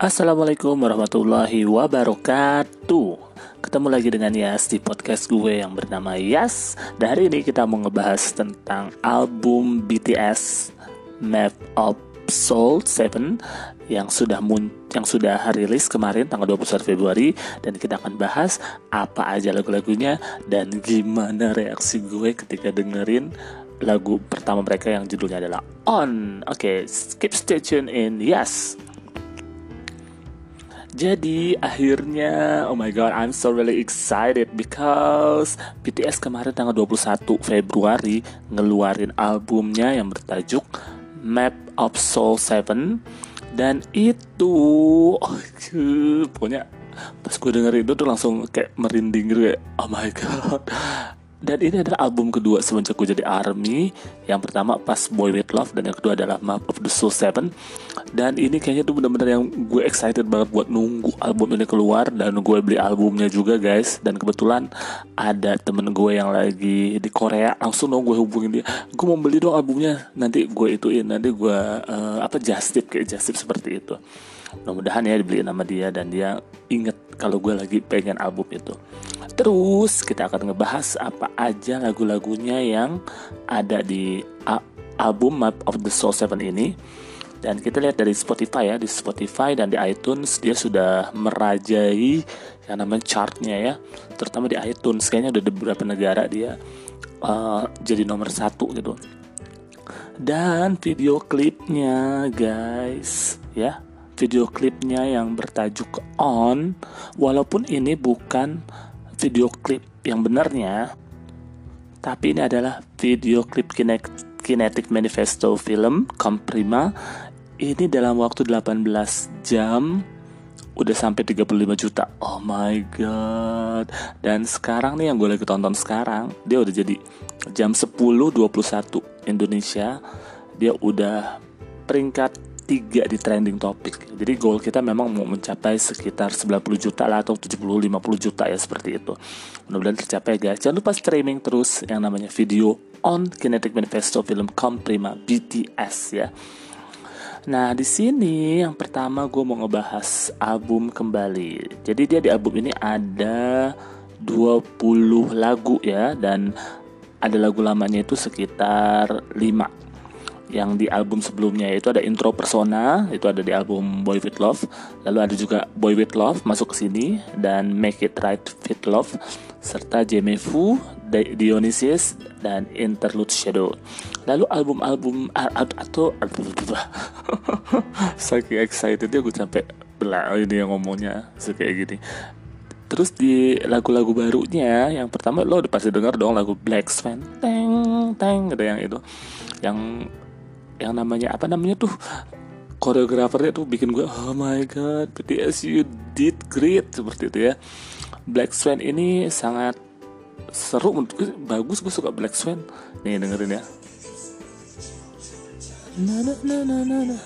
Assalamualaikum warahmatullahi wabarakatuh Ketemu lagi dengan Yas di podcast gue yang bernama Yas Dan hari ini kita mau ngebahas tentang album BTS Map of Soul 7 yang sudah mun yang sudah rilis kemarin tanggal 21 Februari dan kita akan bahas apa aja lagu-lagunya dan gimana reaksi gue ketika dengerin lagu pertama mereka yang judulnya adalah On. Oke, okay, keep stay tune in. Yes. Jadi akhirnya oh my god I'm so really excited because BTS kemarin tanggal 21 Februari ngeluarin albumnya yang bertajuk Map of Soul 7 dan itu oh, pokoknya pas gue dengerin itu tuh langsung kayak merinding gitu kayak oh my god dan ini adalah album kedua semenjak gue jadi ARMY. Yang pertama pas Boy With Love Dan yang kedua adalah Map of the Soul 7 Dan ini kayaknya tuh bener-bener yang gue excited banget buat nunggu album ini keluar Dan gue beli albumnya juga guys. Dan kebetulan ada temen gue yang lagi di Korea. Langsung dong gue hubungin dia. Gue mau beli dong albumnya. Nanti gue ituin Nanti gue uh, apa just tip kayak just tip seperti itu. Mudah-mudahan ya dibeliin sama dia dan dia inget kalau gue lagi pengen album itu Terus kita akan ngebahas apa aja lagu-lagunya yang ada di album Map of the Soul 7 ini. Dan kita lihat dari Spotify ya, di Spotify dan di iTunes dia sudah merajai yang namanya chartnya ya. Terutama di iTunes kayaknya udah di beberapa negara dia uh, jadi nomor satu gitu. Dan video klipnya guys ya video klipnya yang bertajuk On. Walaupun ini bukan video klip yang benarnya tapi ini adalah video klip Kinetic Manifesto film Comprima. Ini dalam waktu 18 jam udah sampai 35 juta. Oh my god. Dan sekarang nih yang gue lagi tonton sekarang dia udah jadi jam 10.21 Indonesia. Dia udah peringkat tiga di trending topik. Jadi goal kita memang mau mencapai sekitar 90 juta lah atau 70 50 juta ya seperti itu. Mudah-mudahan tercapai guys. Jangan lupa streaming terus yang namanya video on Kinetic Manifesto film Comprima BTS ya. Nah di sini yang pertama gue mau ngebahas album kembali. Jadi dia di album ini ada 20 lagu ya dan ada lagu lamanya itu sekitar 5 yang di album sebelumnya itu ada intro persona itu ada di album Boy With Love. Lalu ada juga Boy With Love masuk ke sini dan Make It Right With Love serta Jemefu Dionysius dan Interlude Shadow. Lalu album-album atau saking excited ya gue sampai belah ini yang ngomongnya kayak gini. Terus di lagu-lagu barunya yang pertama lo udah pasti denger dong lagu Black Swan, teng teng ada yang itu, yang yang namanya apa namanya tuh koreografernya tuh bikin gue oh my god BTS you did great seperti itu ya. Black Swan ini sangat seru menurut gue bagus gue suka Black Swan. Nih dengerin ya. Na na na na na, na.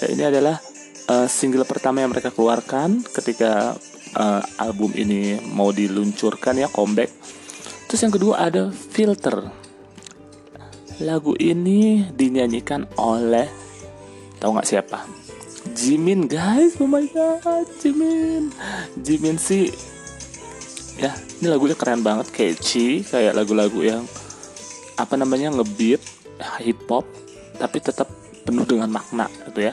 Nah, ini adalah uh, single pertama yang mereka keluarkan ketika uh, album ini mau diluncurkan ya comeback Terus yang kedua ada filter. Lagu ini dinyanyikan oleh tahu nggak siapa? Jimin guys, oh my god, Jimin. Jimin sih ya ini lagunya keren banget catchy kayak lagu-lagu yang apa namanya ngebeat hip hop tapi tetap penuh dengan makna gitu ya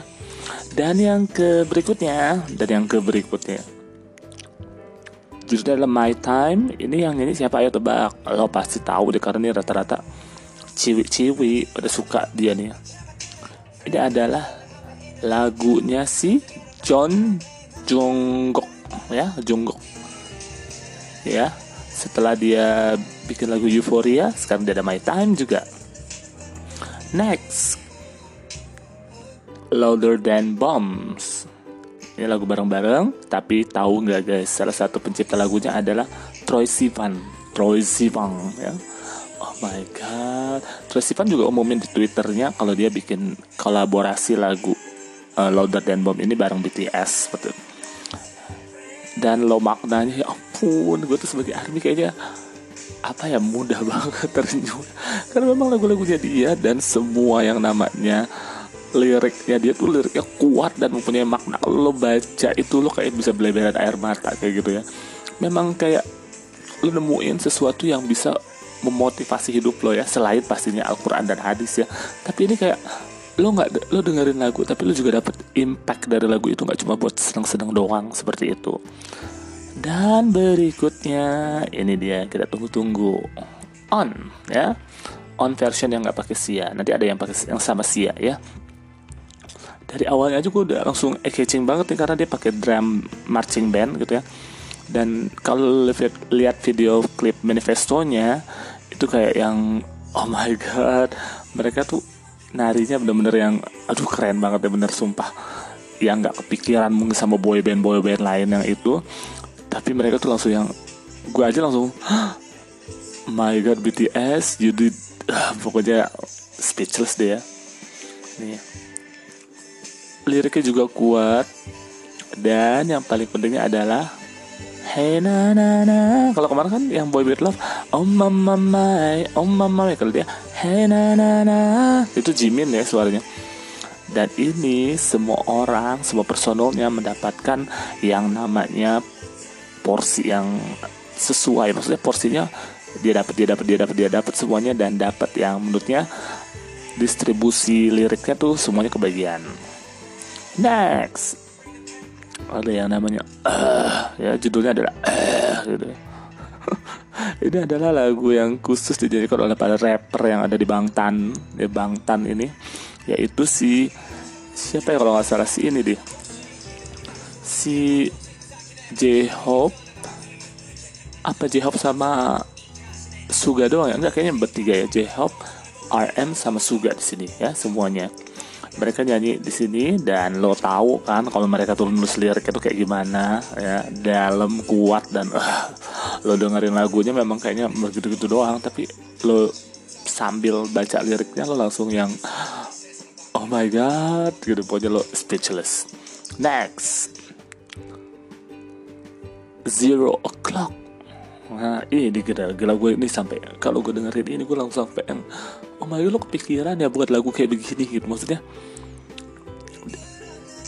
dan yang ke berikutnya dan yang ke berikutnya judulnya adalah My Time. Ini yang ini siapa? Ayo tebak lo pasti tahu deh karena ini rata-rata ciwi-ciwi pada suka dia nih. Ini adalah lagunya si John Jungkook ya Jungkook. Ya setelah dia bikin lagu Euphoria sekarang dia ada My Time juga. Next Louder Than Bombs ini lagu bareng-bareng, tapi tahu nggak guys, salah satu pencipta lagunya adalah Troy Sivan. Troy Sivan ya. Oh my god. Troy Sivan juga umumin di Twitternya kalau dia bikin kolaborasi lagu uh, Louder Than Bomb ini bareng BTS betul. Dan lo maknanya ya ampun, gue tuh sebagai army kayaknya apa ya mudah banget ternyuh karena memang lagu-lagunya dia dan semua yang namanya liriknya dia tuh liriknya kuat dan mempunyai makna. Lo baca itu lo kayak bisa beleberan air mata kayak gitu ya. Memang kayak lo nemuin sesuatu yang bisa memotivasi hidup lo ya selain pastinya Al-Quran dan hadis ya. Tapi ini kayak lo nggak lo dengerin lagu tapi lo juga dapat impact dari lagu itu. Nggak cuma buat seneng-seneng doang seperti itu. Dan berikutnya ini dia kita tunggu-tunggu. On ya. On version yang nggak pakai Sia. Nanti ada yang pakai yang sama Sia ya dari awalnya aja gue udah langsung catching banget nih karena dia pakai drum marching band gitu ya. Dan kalau lihat video klip manifestonya itu kayak yang oh my god mereka tuh narinya bener-bener yang aduh keren banget ya bener sumpah. Yang nggak kepikiran mungkin sama boy band boy band lain yang itu. Tapi mereka tuh langsung yang gue aja langsung my god BTS you did pokoknya speechless deh ya. Nih liriknya juga kuat. Dan yang paling pentingnya adalah Hey na na na. Kalau kemarin kan yang Boy With Love Oh mama my Oh mama my Kalau dia Hey na na na. Itu Jimin ya suaranya. Dan ini semua orang, semua personelnya mendapatkan yang namanya porsi yang sesuai. Maksudnya porsinya dia dapat dia dapat dia dapat dia dapat semuanya dan dapat yang menurutnya distribusi liriknya tuh semuanya kebagian next. Ada yang namanya uh, ya judulnya adalah uh, gitu. Ini adalah lagu yang khusus dijadikan oleh para rapper yang ada di Bangtan di Bangtan ini yaitu si siapa ya kalau nggak salah si ini deh si J-Hope apa J-Hope sama Suga doang ya? Enggak kayaknya bertiga ya J-Hope RM sama Suga di sini ya semuanya mereka nyanyi di sini dan lo tahu kan kalau mereka tuh nulis lirik itu kayak gimana ya. Dalam kuat dan uh, lo dengerin lagunya memang kayaknya begitu-gitu doang. Tapi lo sambil baca liriknya lo langsung yang oh my god gitu. Pokoknya lo speechless. Next. Zero o'clock nah ini gila, gila gue ini sampai kalau gue dengerin ini gue langsung sampai yang oh my god lo kepikiran ya buat lagu kayak begini? Gitu maksudnya.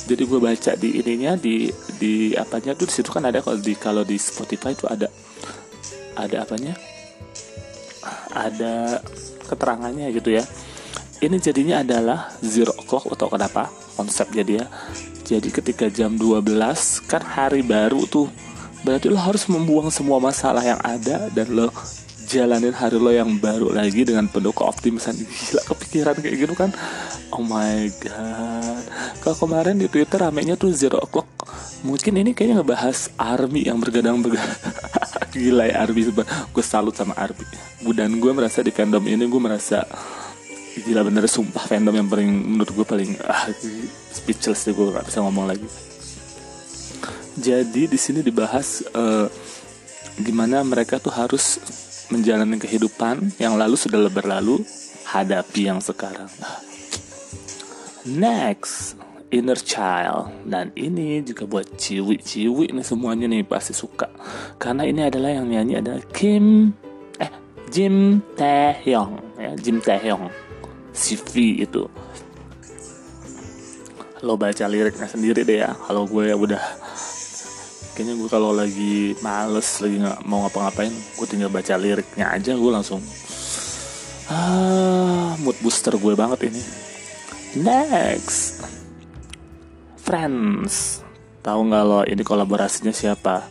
Jadi gue baca di ininya di di apanya tuh di situ kan ada kalau di kalau di Spotify itu ada ada apanya? Ada keterangannya gitu ya. Ini jadinya adalah zero o'clock atau kenapa konsep jadi ya jadi ketika jam 12 kan hari baru tuh berarti lo harus membuang semua masalah yang ada dan lo jalanin hari lo yang baru lagi dengan penuh keoptimisan. Gila kepikiran kayak gitu kan? Oh my god. Kalau kemarin di twitter ramenya tuh zero o'clock. Mungkin ini kayaknya ngebahas army yang bergadang begadang gila ya army. Gue salut sama army. Dan gue merasa di fandom ini gue merasa gila bener sumpah fandom yang paling menurut gue paling ah speechless deh gue gak bisa ngomong lagi jadi di sini dibahas uh, gimana mereka tuh harus menjalani kehidupan yang lalu sudah berlalu, hadapi yang sekarang. Next, inner child. Dan ini juga buat ciwi-ciwi nih semuanya nih pasti suka. Karena ini adalah yang nyanyi adalah Kim eh Jim Taehyung. Ya Jim Taehyung. CV itu. Lo baca liriknya sendiri deh ya. Kalau gue udah kayaknya gue kalau lagi males lagi nggak mau ngapa-ngapain gue tinggal baca liriknya aja gue langsung ah mood booster gue banget ini. Next. Friends. Tahu nggak lo ini kolaborasinya siapa?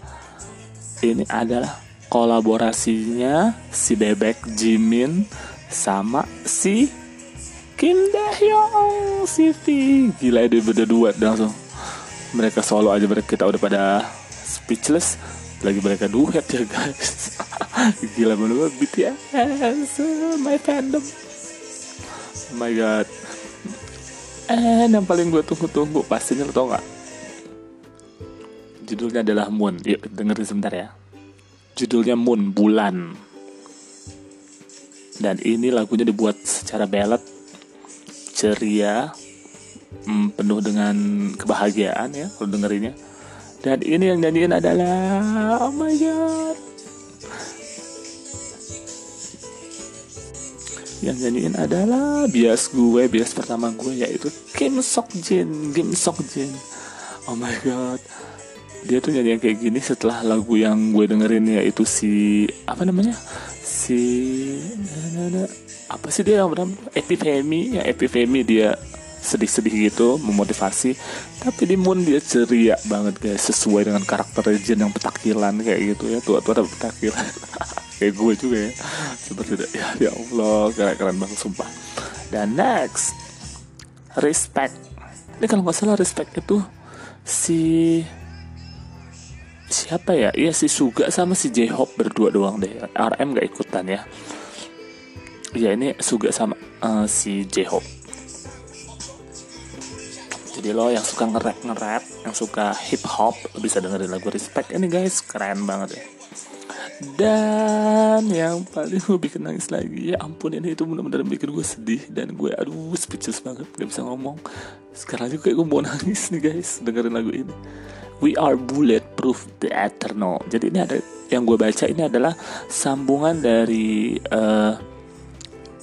Ini adalah kolaborasinya si bebek Jimin sama si Kim Dahyung si V gila dia beda duet langsung mereka solo aja mereka kita udah pada speechless. Lagi mereka duet ya guys. Gila banget BTS my fandom. Oh my god. And yang paling gue tunggu-tunggu pastinya lo tau gak judulnya adalah Moon. Yuk dengerin sebentar ya. Judulnya Moon bulan. Dan ini lagunya dibuat secara ballad ceria hmm, penuh dengan kebahagiaan ya kalau dengerinnya dan ini yang nyanyiin adalah Oh my god. Yang nyanyiin adalah bias gue bias pertama gue yaitu Kim Sok Jin Kim Sok Jin. Oh my god. Dia tuh nyanyi kayak gini setelah lagu yang gue dengerin yaitu si apa namanya? Si apa sih dia yang bernama? Epifemi. Yang Epifemi dia sedih-sedih gitu memotivasi. Tapi di Moon dia ceria banget guys. Sesuai dengan karakter Jin yang petakilan kayak gitu ya. Tua-tua tapi petakilan kayak gue juga ya. Seperti itu. Ya ya Allah keren keren banget sumpah. Dan next respect. Ini kalau nggak salah respect itu si siapa ya? Iya si Suga sama si J-Hope berdua doang deh. RM gak ikutan ya. Ya ini Suga sama uh, si J-Hope jadi lo yang suka nge-rap nge-rap yang suka hip hop bisa dengerin lagu Respect ini guys. Keren banget ya. Dan yang paling gue bikin nangis lagi ya ampun ini itu benar-benar bikin gue sedih dan gue aduh speechless banget. Gak bisa ngomong. Sekarang juga gue mau nangis nih guys dengerin lagu ini. We are bulletproof the eternal. Jadi ini ada yang gue baca ini adalah sambungan dari uh,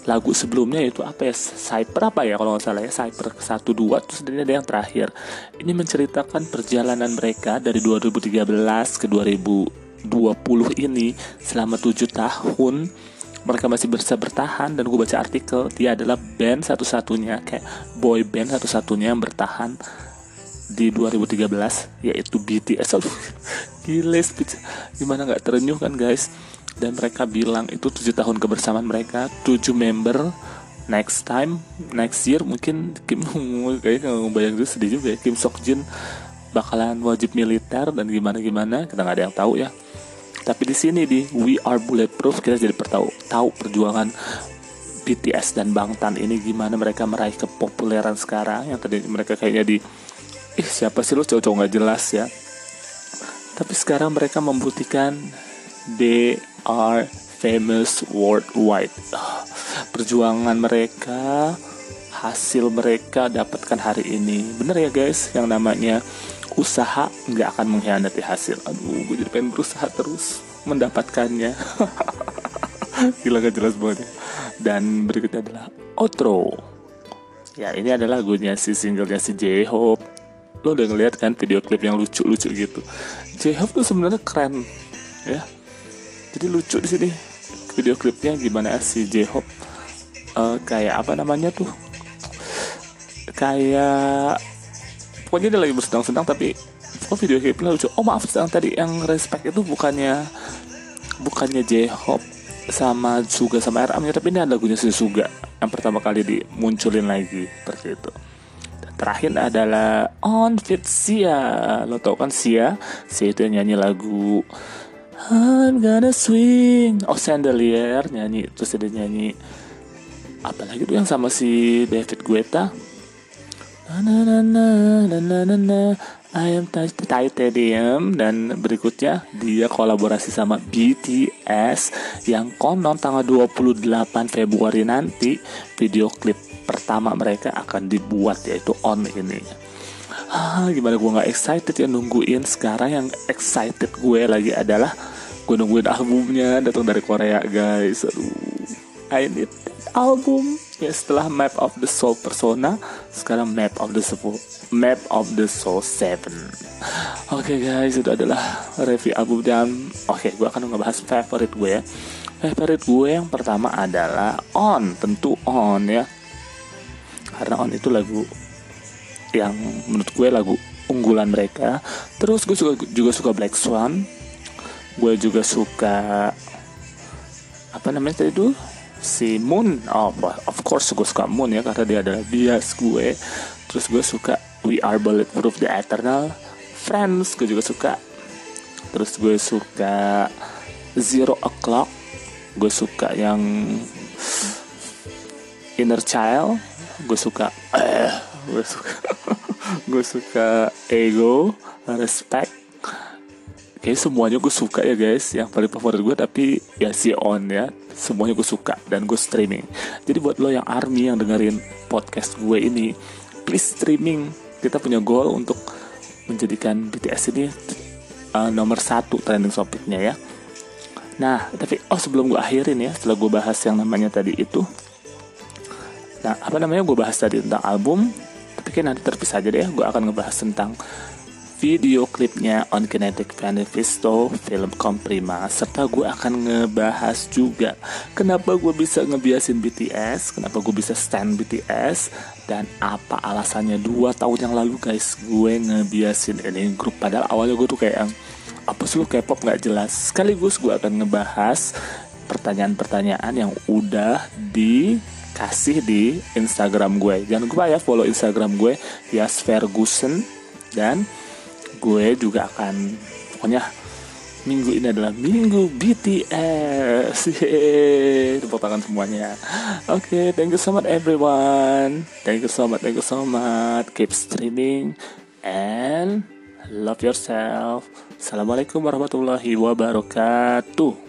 lagu sebelumnya itu apa ya? Cyper apa ya kalau nggak salah ya? Cyper 1 2 terus ini ada yang terakhir. Ini menceritakan perjalanan mereka dari 2013 ke 2000 20 ini selama 7 tahun. Mereka masih bisa bertahan dan gue baca artikel dia adalah band satu-satunya kayak boy band satu-satunya yang bertahan di 2013 yaitu BTS gile speech. Gimana nggak terenyuh kan guys dan mereka bilang itu tujuh tahun kebersamaan mereka tujuh member next time next year mungkin Kim kayaknya nggak bayang itu sedih juga ya. Kim Sok Jin bakalan wajib militer dan gimana gimana kita nggak ada yang tahu ya. Tapi di sini di We Are Bulletproof kita jadi tahu tahu perjuangan BTS dan Bangtan ini gimana mereka meraih kepopuleran sekarang. Yang tadi mereka kayaknya di ih siapa sih lo cowok-cowok nggak jelas ya. Tapi sekarang mereka membuktikan they are famous worldwide. Perjuangan mereka hasil mereka dapatkan hari ini. Bener ya guys? Yang namanya usaha nggak akan mengkhianati hasil. Aduh gue jadi pengen berusaha terus mendapatkannya. Gila gak jelas banget ya. dan berikutnya adalah outro. Ya ini adalah lagunya si singlenya si J-Hope. Lo udah ngeliat kan video klip yang lucu-lucu gitu? J-Hope tuh sebenarnya keren ya jadi lucu di sini. Video klipnya gimana si J-Hope? Uh, kayak apa namanya tuh? Kayak pokoknya dia lagi bersedang-sedang tapi oh video klipnya lucu. Oh maaf sedang tadi yang respect itu bukannya bukannya J-Hope sama Suga sama RM ya tapi ini ada lagunya si Suga yang pertama kali dimunculin lagi seperti itu. Terakhir adalah On Fit Sia. Lo tau kan Sia? Sia itu yang nyanyi lagu I'm gonna swing. Oh Chandelier nyanyi terus ada nyanyi. Apa lagi tuh yang sama si David Guetta? Na na na na na na na I am Titanium. Dan berikutnya dia kolaborasi sama BTS yang konon tanggal 28 Februari nanti. Video klip pertama mereka akan dibuat yaitu On ini. Ah, gimana gue nggak excited ya nungguin. Sekarang yang excited gue lagi adalah gue nungguin albumnya datang dari Korea guys. Aduh, I need album. Ya setelah Map of the Soul Persona sekarang Map of the Soul Map of the Soul 7 oke okay guys itu adalah review album dan oke okay, gue akan ngebahas favorite gue ya. Favorite gue yang pertama adalah On. Tentu On ya. Karena On itu lagu yang menurut gue lagu unggulan mereka. Terus gue juga juga suka Black Swan. Gue juga suka apa namanya tadi tuh si Moon. Oh of course gue suka Moon ya karena dia adalah bias gue. Terus gue suka We Are Bulletproof The Eternal. Friends gue juga suka. Terus gue suka Zero O'Clock. Gue suka yang Inner Child. Gue suka eh gue suka gue suka Ego Respect. Kayak semuanya gue suka ya guys. Yang paling favorit gue tapi ya si on ya. Semuanya gue suka dan gue streaming. Jadi buat lo yang army yang dengerin podcast gue ini please streaming. Kita punya goal untuk menjadikan BTS ini uh, nomor satu trending topicnya ya. Nah tapi oh sebelum gue akhirin ya setelah gue bahas yang namanya tadi itu. Nah apa namanya gue bahas tadi tentang album kan nanti terpisah aja deh. Gue akan ngebahas tentang video klipnya On Kinetic Manifesto film Comprima serta gue akan ngebahas juga kenapa gue bisa ngebiasin BTS kenapa gue bisa stand BTS dan apa alasannya dua tahun yang lalu guys gue ngebiasin ini grup. Padahal awalnya gue tuh kayak apa sih lu K-pop nggak jelas. Sekaligus gue akan ngebahas pertanyaan-pertanyaan yang udah dikasih di Instagram gue. Jangan lupa ya follow Instagram gue Yas Ferguson dan gue juga akan pokoknya minggu ini adalah minggu BTS tepuk tangan semuanya. Oke okay, thank you so much everyone. Thank you so much thank you so much. Keep streaming and love yourself. Assalamualaikum warahmatullahi wabarakatuh